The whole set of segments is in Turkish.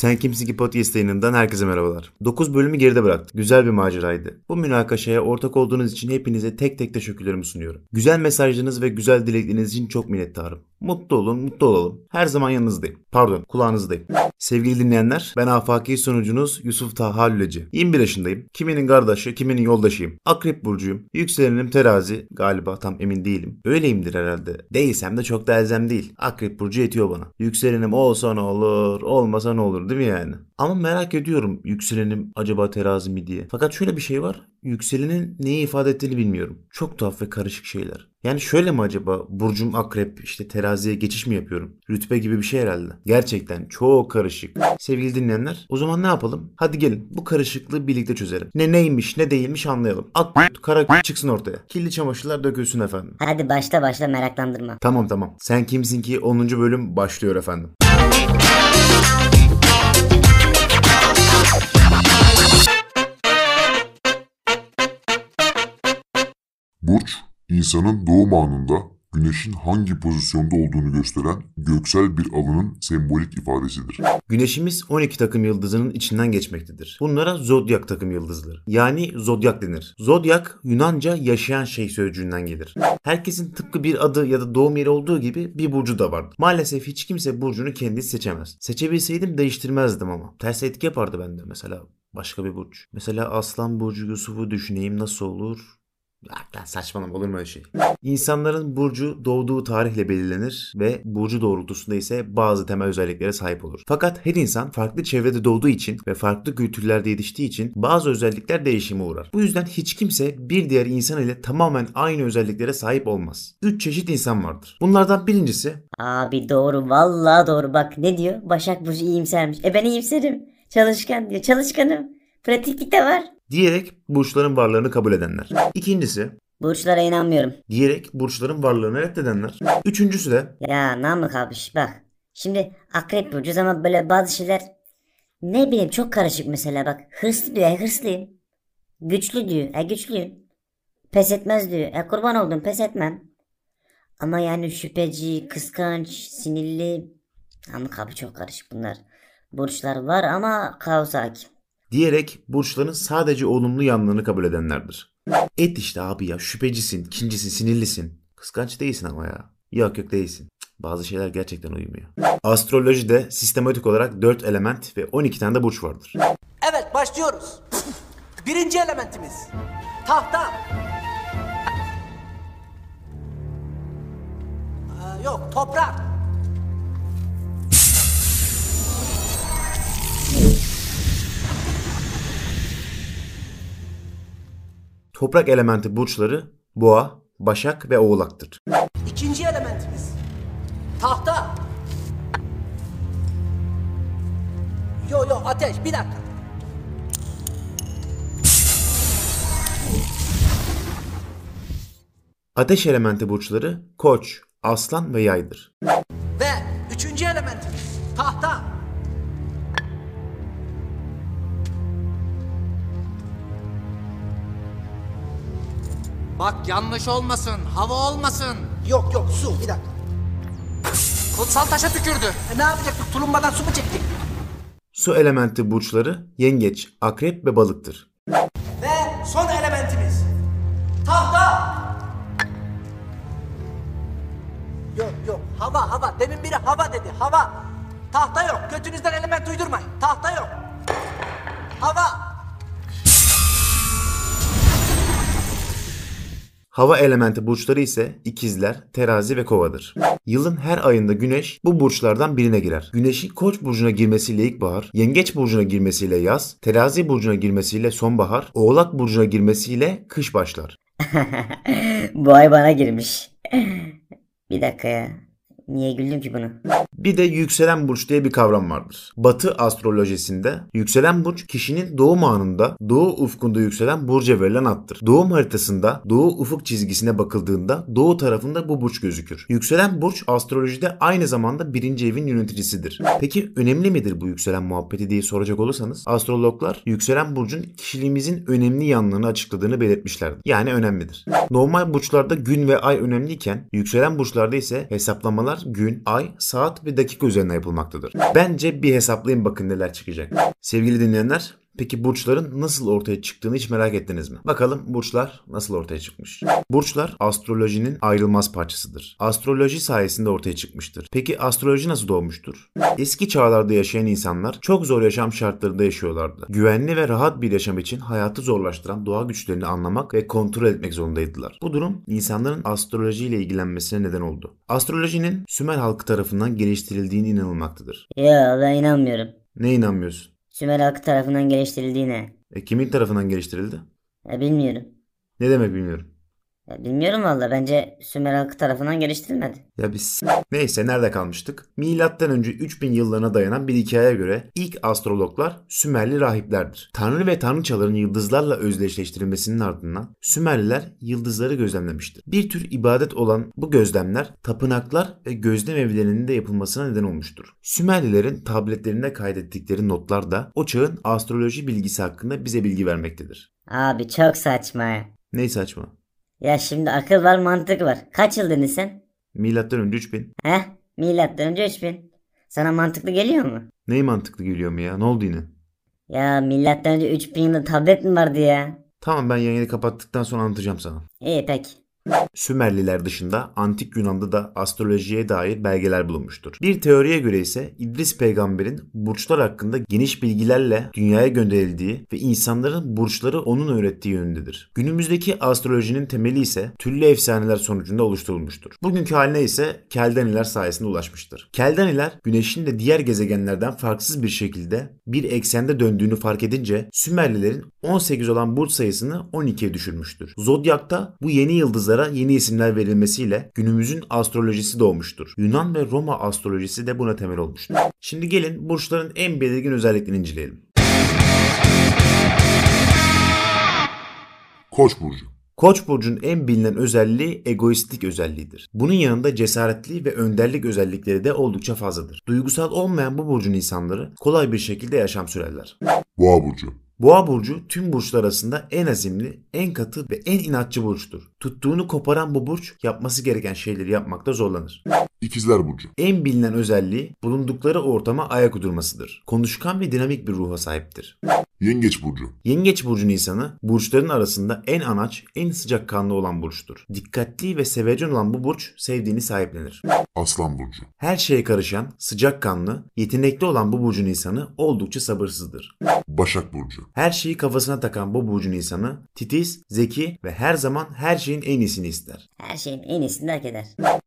Sen Kimsin ki podcast yayınından herkese merhabalar. 9 bölümü geride bıraktık. Güzel bir maceraydı. Bu münakaşaya ortak olduğunuz için hepinize tek tek teşekkürlerimi sunuyorum. Güzel mesajlarınız ve güzel dilekleriniz için çok minnettarım. Mutlu olun, mutlu olalım. Her zaman yanınızdayım. Pardon, kulağınızdayım. Sevgili dinleyenler, ben afaki sonucunuz Yusuf Taha Lüleci. 21 yaşındayım. Kiminin kardeşi, kiminin yoldaşıyım. Akrep burcuyum. Yükselenim terazi. Galiba tam emin değilim. Öyleyimdir herhalde. Değilsem de çok da elzem değil. Akrep burcu yetiyor bana. Yükselenim olsa ne olur, olmasa ne olur değil mi yani? Ama merak ediyorum yükselenim acaba terazi mi diye. Fakat şöyle bir şey var. Yükselenin neyi ifade ettiğini bilmiyorum. Çok tuhaf ve karışık şeyler. Yani şöyle mi acaba burcum akrep işte teraziye geçiş mi yapıyorum? Rütbe gibi bir şey herhalde. Gerçekten çok karışık. Sevgili dinleyenler o zaman ne yapalım? Hadi gelin bu karışıklığı birlikte çözelim. Ne neymiş ne değilmiş anlayalım. Ak kara çıksın ortaya. Kirli çamaşırlar dökülsün efendim. Hadi başla başla meraklandırma. Tamam tamam. Sen kimsin ki 10. bölüm başlıyor efendim. Burç, insanın doğum anında güneşin hangi pozisyonda olduğunu gösteren göksel bir alının sembolik ifadesidir. Güneşimiz 12 takım yıldızının içinden geçmektedir. Bunlara zodyak takım yıldızları. Yani zodyak denir. Zodyak Yunanca yaşayan şey sözcüğünden gelir. Herkesin tıpkı bir adı ya da doğum yeri olduğu gibi bir burcu da vardır. Maalesef hiç kimse burcunu kendisi seçemez. Seçebilseydim değiştirmezdim ama. Ters etki yapardı bende mesela başka bir burç. Mesela Aslan Burcu Yusuf'u düşüneyim nasıl olur? Lan saçmalama olur mu öyle şey? İnsanların burcu doğduğu tarihle belirlenir ve burcu doğrultusunda ise bazı temel özelliklere sahip olur. Fakat her insan farklı çevrede doğduğu için ve farklı kültürlerde yetiştiği için bazı özellikler değişime uğrar. Bu yüzden hiç kimse bir diğer insan ile tamamen aynı özelliklere sahip olmaz. Üç çeşit insan vardır. Bunlardan birincisi Abi doğru vallahi doğru bak ne diyor? Başak Burcu iyimsermiş. E ben iyimserim. Çalışkan diyor. Çalışkanım. Pratiklik de var. diyerek burçların varlığını kabul edenler. İkincisi Burçlara inanmıyorum. diyerek burçların varlığını reddedenler. Üçüncüsü de Ya Namık abi şş, bak. Şimdi akrep burcuyuz ama böyle bazı şeyler ne bileyim çok karışık mesela bak. Hırslı diyor. E hırslıyım. Güçlü diyor. E güçlüyüm. Pes etmez diyor. E kurban oldum pes etmem. Ama yani şüpheci, kıskanç, sinirli. Namık abi çok karışık bunlar. Burçlar var ama kaos hakim. Diyerek burçların sadece olumlu yanlarını kabul edenlerdir. Et işte abi ya şüphecisin, kincisin, sinirlisin. Kıskanç değilsin ama ya. Yok yok değilsin. Bazı şeyler gerçekten uymuyor. Astrolojide sistematik olarak 4 element ve 12 tane de burç vardır. Evet başlıyoruz. Birinci elementimiz. Tahta. Ee, yok toprak. Toprak elementi burçları boğa, başak ve oğlaktır. İkinci elementimiz. Tahta. Yo yo ateş bir dakika. Ateş elementi burçları koç, aslan ve yaydır. Ve üçüncü elementimiz. Tahta. Bak yanlış olmasın, hava olmasın. Yok yok su bir dakika. Kutsal taşa tükürdü. E, ne yapacaktık tulumbadan su mu çektik? Su elementi burçları yengeç, akrep ve balıktır. Ve son elementimiz. Tahta. Yok yok hava hava. Demin biri hava dedi hava. Tahta yok. Götünüzden element uydurmayın. Tahta yok. Hava. Hava elementi burçları ise ikizler, terazi ve kovadır. Yılın her ayında güneş bu burçlardan birine girer. Güneşin koç burcuna girmesiyle ilkbahar, yengeç burcuna girmesiyle yaz, terazi burcuna girmesiyle sonbahar, oğlak burcuna girmesiyle kış başlar. Bu ay bana girmiş. Bir dakika ya. Niye güldüm ki bunu? Bir de yükselen burç diye bir kavram vardır. Batı astrolojisinde yükselen burç kişinin doğum anında doğu ufkunda yükselen burca verilen addır. Doğum haritasında doğu ufuk çizgisine bakıldığında doğu tarafında bu burç gözükür. Yükselen burç astrolojide aynı zamanda birinci evin yöneticisidir. Peki önemli midir bu yükselen muhabbeti diye soracak olursanız astrologlar yükselen burcun kişiliğimizin önemli yanlarını açıkladığını belirtmişlerdir. Yani önemlidir. Normal burçlarda gün ve ay önemliyken yükselen burçlarda ise hesaplamalar Gün, ay, saat ve dakika üzerine yapılmaktadır. Bence bir hesaplayın bakın neler çıkacak. Sevgili dinleyenler, peki burçların nasıl ortaya çıktığını hiç merak ettiniz mi? Bakalım burçlar nasıl ortaya çıkmış? Burçlar astrolojinin ayrılmaz parçasıdır. Astroloji sayesinde ortaya çıkmıştır. Peki astroloji nasıl doğmuştur? Eski çağlarda yaşayan insanlar çok zor yaşam şartlarında yaşıyorlardı. Güvenli ve rahat bir yaşam için hayatı zorlaştıran doğa güçlerini anlamak ve kontrol etmek zorundaydılar. Bu durum insanların astrolojiyle ilgilenmesine neden oldu. Astrolojinin Sümer halkı tarafından geliştirildiğine inanılmaktadır. Ya ben inanmıyorum. Ne inanmıyorsun? Sümer halkı tarafından geliştirildiğine. E kimin tarafından geliştirildi? Ya bilmiyorum. Ne demek bilmiyorum. Ya bilmiyorum valla bence Sümer halkı tarafından geliştirilmedi. Ya biz neyse nerede kalmıştık? Milattan önce 3000 yıllarına dayanan bir hikayeye göre ilk astrologlar Sümerli rahiplerdir. Tanrı ve tanrıçaların yıldızlarla özdeşleştirilmesinin ardından Sümerliler yıldızları gözlemlemiştir. Bir tür ibadet olan bu gözlemler tapınaklar ve gözlem evlerinin de yapılmasına neden olmuştur. Sümerlilerin tabletlerinde kaydettikleri notlar da o çağın astroloji bilgisi hakkında bize bilgi vermektedir. Abi çok saçma. Ney saçma? Ya şimdi akıl var mantık var. Kaç yıl dedin sen? Milattan önce 3000. Heh milattan önce 3000. Sana mantıklı geliyor mu? Ney mantıklı geliyor mu ya? Ne oldu yine? Ya milattan önce 3000 yılında tablet mi vardı ya? Tamam ben yayını kapattıktan sonra anlatacağım sana. İyi peki. Sümerliler dışında antik Yunan'da da astrolojiye dair belgeler bulunmuştur. Bir teoriye göre ise İdris peygamberin burçlar hakkında geniş bilgilerle dünyaya gönderildiği ve insanların burçları onun öğrettiği yönündedir. Günümüzdeki astrolojinin temeli ise türlü efsaneler sonucunda oluşturulmuştur. Bugünkü haline ise Keldaniler sayesinde ulaşmıştır. Keldaniler güneşin de diğer gezegenlerden farksız bir şekilde bir eksende döndüğünü fark edince Sümerlilerin 18 olan burç sayısını 12'ye düşürmüştür. Zodyak'ta bu yeni yıldızlara yeni isimler verilmesiyle günümüzün astrolojisi doğmuştur. Yunan ve Roma astrolojisi de buna temel olmuştur. Şimdi gelin burçların en belirgin özelliklerini inceleyelim. Koç burcu. Koç burcunun en bilinen özelliği egoistlik özelliğidir. Bunun yanında cesaretli ve önderlik özellikleri de oldukça fazladır. Duygusal olmayan bu burcun insanları kolay bir şekilde yaşam sürerler. Boğa burcu. Boğa burcu tüm burçlar arasında en azimli, en katı ve en inatçı burçtur. Tuttuğunu koparan bu burç yapması gereken şeyleri yapmakta zorlanır. İkizler burcu. En bilinen özelliği bulundukları ortama ayak uydurmasıdır. Konuşkan ve dinamik bir ruha sahiptir. Yengeç burcu. Yengeç burcunun insanı burçların arasında en anaç, en sıcakkanlı olan burçtur. Dikkatli ve sevecen olan bu burç sevdiğini sahiplenir. Aslan burcu. Her şeye karışan, sıcakkanlı, yetenekli olan bu burcun insanı oldukça sabırsızdır. Başak burcu. Her şeyi kafasına takan bu burcun insanı titiz, zeki ve her zaman her şeyin en iyisini ister. Her şeyin en iyisini hak eder.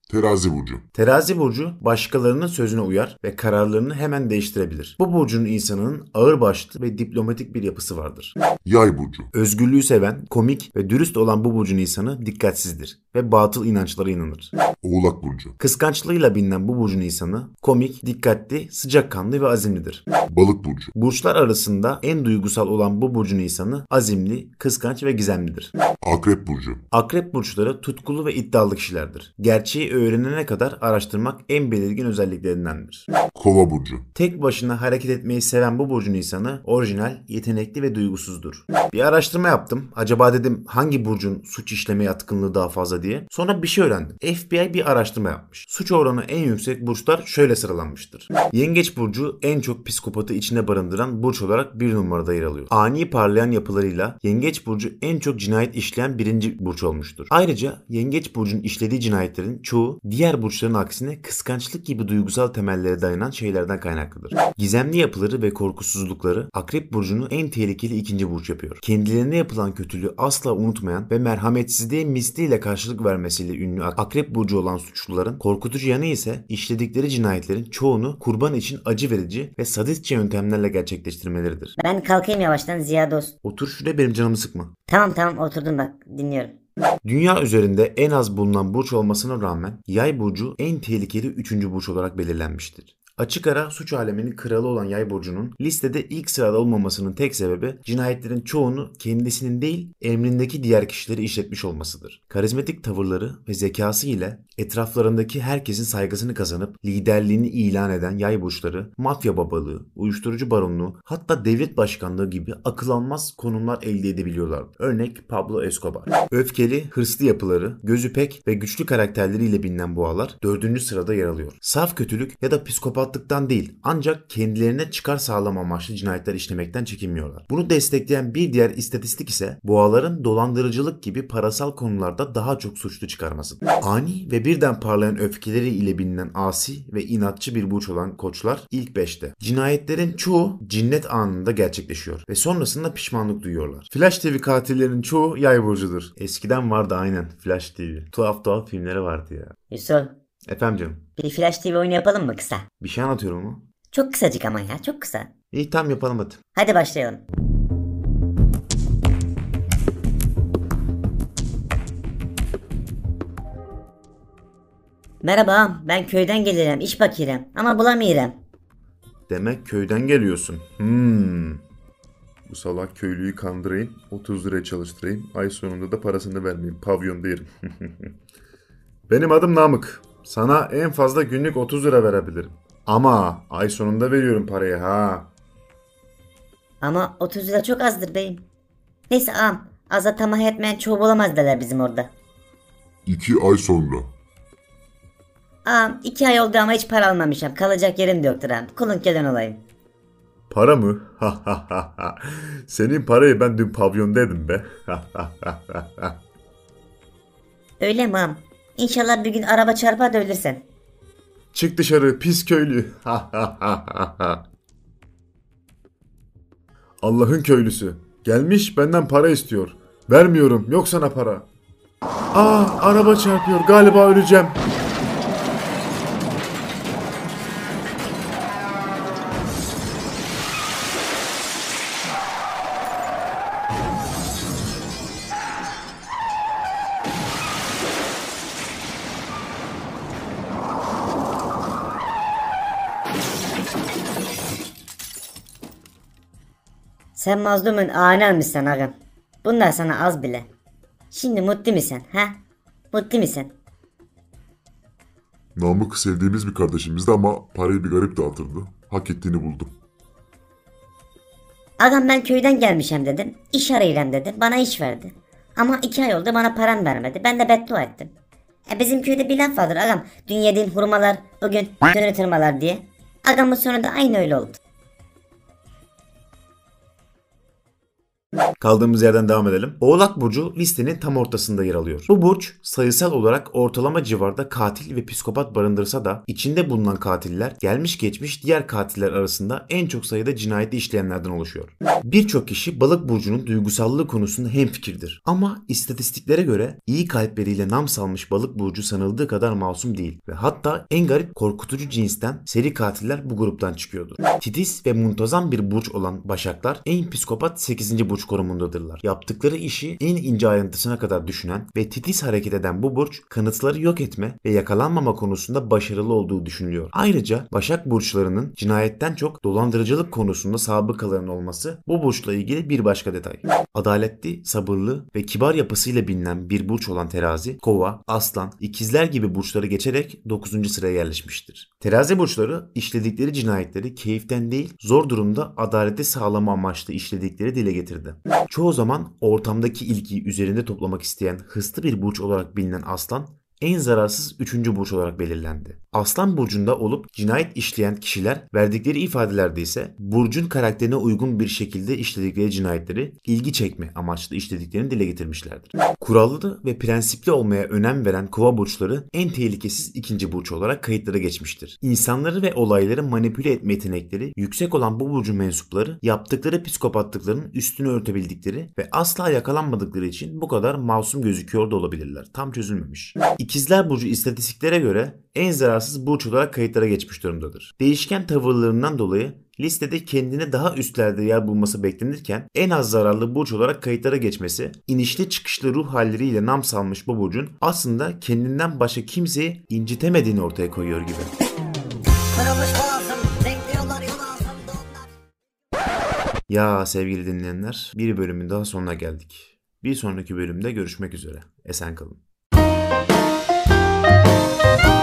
Terazi burcu. Terazi burcu başkalarının sözüne uyar ve kararlarını hemen değiştirebilir. Bu burcun insanının ağırbaşlı ve diplomatik bir yapısı vardır. Yay burcu. Özgürlüğü seven, komik ve dürüst olan bu burcun insanı dikkatsizdir ve batıl inançlara inanır. Oğlak burcu. Kıskançlığıyla bilinen bu burcun insanı komik, dikkatli, sıcakkanlı ve azimlidir. Balık burcu. Burçlar arasında en duygusal olan bu burcun insanı azimli, kıskanç ve gizemlidir. Akrep burcu. Akrep burçları tutkulu ve iddialı kişilerdir. Gerçeği öğrenene kadar araştırmak en belirgin özelliklerindendir. Kova burcu. Tek başına hareket etmeyi seven bu burcun insanı orijinal, yetenekli ve duygusuzdur. Bir araştırma yaptım. Acaba dedim hangi burcun suç işleme yatkınlığı daha fazla diye. Sonra bir şey öğrendim. FBI bir araştırma yapmış. Suç oranı en yüksek burçlar şöyle sıralanmıştır. Yengeç burcu en çok psikopatı içine barındıran burç olarak bir numarada yer alıyor. Ani parlayan yapılarıyla Yengeç burcu en çok cinayet işleyen birinci burç olmuştur. Ayrıca Yengeç burcunun işlediği cinayetlerin çoğu diğer burçların aksine kıskançlık gibi duygusal temellere dayanan şeylerden kaynaklıdır. Gizemli yapıları ve korkusuzlukları Akrep burcunu en tehlikeli ikinci burç yapıyor. Kendilerine yapılan kötülüğü asla unutmayan ve merhametsizliğe misliyle karşılık vermesiyle ünlü Akrep burcu olan suçluların korkutucu yanı ise işledikleri cinayetlerin çoğunu kurban için acı verici ve sadistçe yöntemlerle gerçekleştirmeleridir. Ben kalkayım yavaştan Ziya dost. Otur şuraya benim canımı sıkma. Tamam tamam oturdum bak dinliyorum. Dünya üzerinde en az bulunan burç olmasına rağmen Yay burcu en tehlikeli üçüncü burç olarak belirlenmiştir. Açık ara suç aleminin kralı olan Yay burcunun listede ilk sırada olmamasının tek sebebi cinayetlerin çoğunu kendisinin değil emrindeki diğer kişileri işletmiş olmasıdır. Karizmatik tavırları ve zekası ile etraflarındaki herkesin saygısını kazanıp liderliğini ilan eden yay burçları, mafya babalığı, uyuşturucu baronluğu hatta devlet başkanlığı gibi akıl almaz konumlar elde edebiliyorlar. Örnek Pablo Escobar. Öfkeli, hırslı yapıları, gözü pek ve güçlü karakterleriyle bilinen boğalar dördüncü sırada yer alıyor. Saf kötülük ya da psikopatlıktan değil ancak kendilerine çıkar sağlama amaçlı cinayetler işlemekten çekinmiyorlar. Bunu destekleyen bir diğer istatistik ise boğaların dolandırıcılık gibi parasal konularda daha çok suçlu çıkarmasıdır. Ani ve birden parlayan öfkeleri ile bilinen asi ve inatçı bir burç olan koçlar ilk 5'te. Cinayetlerin çoğu cinnet anında gerçekleşiyor ve sonrasında pişmanlık duyuyorlar. Flash TV katillerinin çoğu yay burcudur. Eskiden vardı aynen Flash TV. Tuhaf tuhaf filmleri vardı ya. Yusuf Efendim canım. bir Flash TV oyunu yapalım mı kısa? Bir şey anlatıyorum mu? Çok kısacık ama ya çok kısa. İyi tamam yapalım hadi. Hadi başlayalım. Merhaba, ben köyden gelirim, iş bakıyorum ama bulamıyorum. Demek köyden geliyorsun. Hmm. Bu salak köylüyü kandırayım, 30 liraya çalıştırayım, ay sonunda da parasını vermeyeyim, pavyonda yerim. Benim adım Namık. Sana en fazla günlük 30 lira verebilirim. Ama ay sonunda veriyorum parayı ha. Ama 30 lira çok azdır beyim. Neyse ağam, aza tamah etmeyen çoğu bulamaz derler bizim orada. İki ay sonra. Ağam, iki ay oldu ama hiç para almamışım. Kalacak yerim de yoktur ağam. Kulun gelen olayım. Para mı? Senin parayı ben dün pavyonda yedim be. Öyle mi ağam? İnşallah bir gün araba çarpar da ölürsen. Çık dışarı pis köylü. Allah'ın köylüsü. Gelmiş benden para istiyor. Vermiyorum yok sana para. Aa araba çarpıyor galiba öleceğim. Sen mazlumun ağını almışsın ağam. Bunlar sana az bile. Şimdi mutlu musun ha? Mutlu musun? Namık sevdiğimiz bir kardeşimizdi ama parayı bir garip dağıtırdı. Hak ettiğini buldu. Ağam ben köyden gelmişim dedim. İş arayacağım dedi. Bana iş verdi. Ama iki ay oldu bana param vermedi. Ben de beddua ettim. E bizim köyde bir laf vardır ağam. Dün yediğin hurmalar bugün dönü tırmalar diye. Ağamın sonu da aynı öyle oldu. Kaldığımız yerden devam edelim. Oğlak Burcu listenin tam ortasında yer alıyor. Bu burç sayısal olarak ortalama civarda katil ve psikopat barındırsa da içinde bulunan katiller gelmiş geçmiş diğer katiller arasında en çok sayıda cinayeti işleyenlerden oluşuyor. Birçok kişi balık burcunun duygusallığı konusunda hemfikirdir. Ama istatistiklere göre iyi kalpleriyle nam salmış balık burcu sanıldığı kadar masum değil ve hatta en garip korkutucu cinsten seri katiller bu gruptan çıkıyordur. Titiz ve muntazam bir burç olan başaklar en psikopat 8. burç konumundadırlar. Yaptıkları işi en ince ayrıntısına kadar düşünen ve titiz hareket eden bu burç kanıtları yok etme ve yakalanmama konusunda başarılı olduğu düşünülüyor. Ayrıca Başak burçlarının cinayetten çok dolandırıcılık konusunda sabıkalarının olması bu burçla ilgili bir başka detay. Adaletli, sabırlı ve kibar yapısıyla bilinen bir burç olan terazi, kova, aslan, ikizler gibi burçları geçerek 9. sıraya yerleşmiştir. Terazi burçları işledikleri cinayetleri keyiften değil zor durumda adaleti sağlama amaçlı işledikleri dile getirdi. Çoğu zaman ortamdaki ilgiyi üzerinde toplamak isteyen hırslı bir burç olarak bilinen aslan en zararsız üçüncü burç olarak belirlendi. Aslan burcunda olup cinayet işleyen kişiler verdikleri ifadelerde ise burcun karakterine uygun bir şekilde işledikleri cinayetleri ilgi çekme amaçlı işlediklerini dile getirmişlerdir. Kurallı ve prensipli olmaya önem veren kova burçları en tehlikesiz ikinci burç olarak kayıtlara geçmiştir. İnsanları ve olayları manipüle etme yetenekleri yüksek olan bu burcun mensupları yaptıkları psikopatlıkların üstünü örtebildikleri ve asla yakalanmadıkları için bu kadar masum gözüküyor da olabilirler. Tam çözülmemiş. İkizler Burcu istatistiklere göre en zararsız pervasız burç olarak kayıtlara geçmiş durumdadır. Değişken tavırlarından dolayı listede kendine daha üstlerde yer bulması beklenirken en az zararlı burç olarak kayıtlara geçmesi, inişli çıkışlı ruh halleriyle nam salmış bu burcun aslında kendinden başka kimseyi incitemediğini ortaya koyuyor gibi. Ya sevgili dinleyenler, bir bölümün daha sonuna geldik. Bir sonraki bölümde görüşmek üzere. Esen kalın. Müzik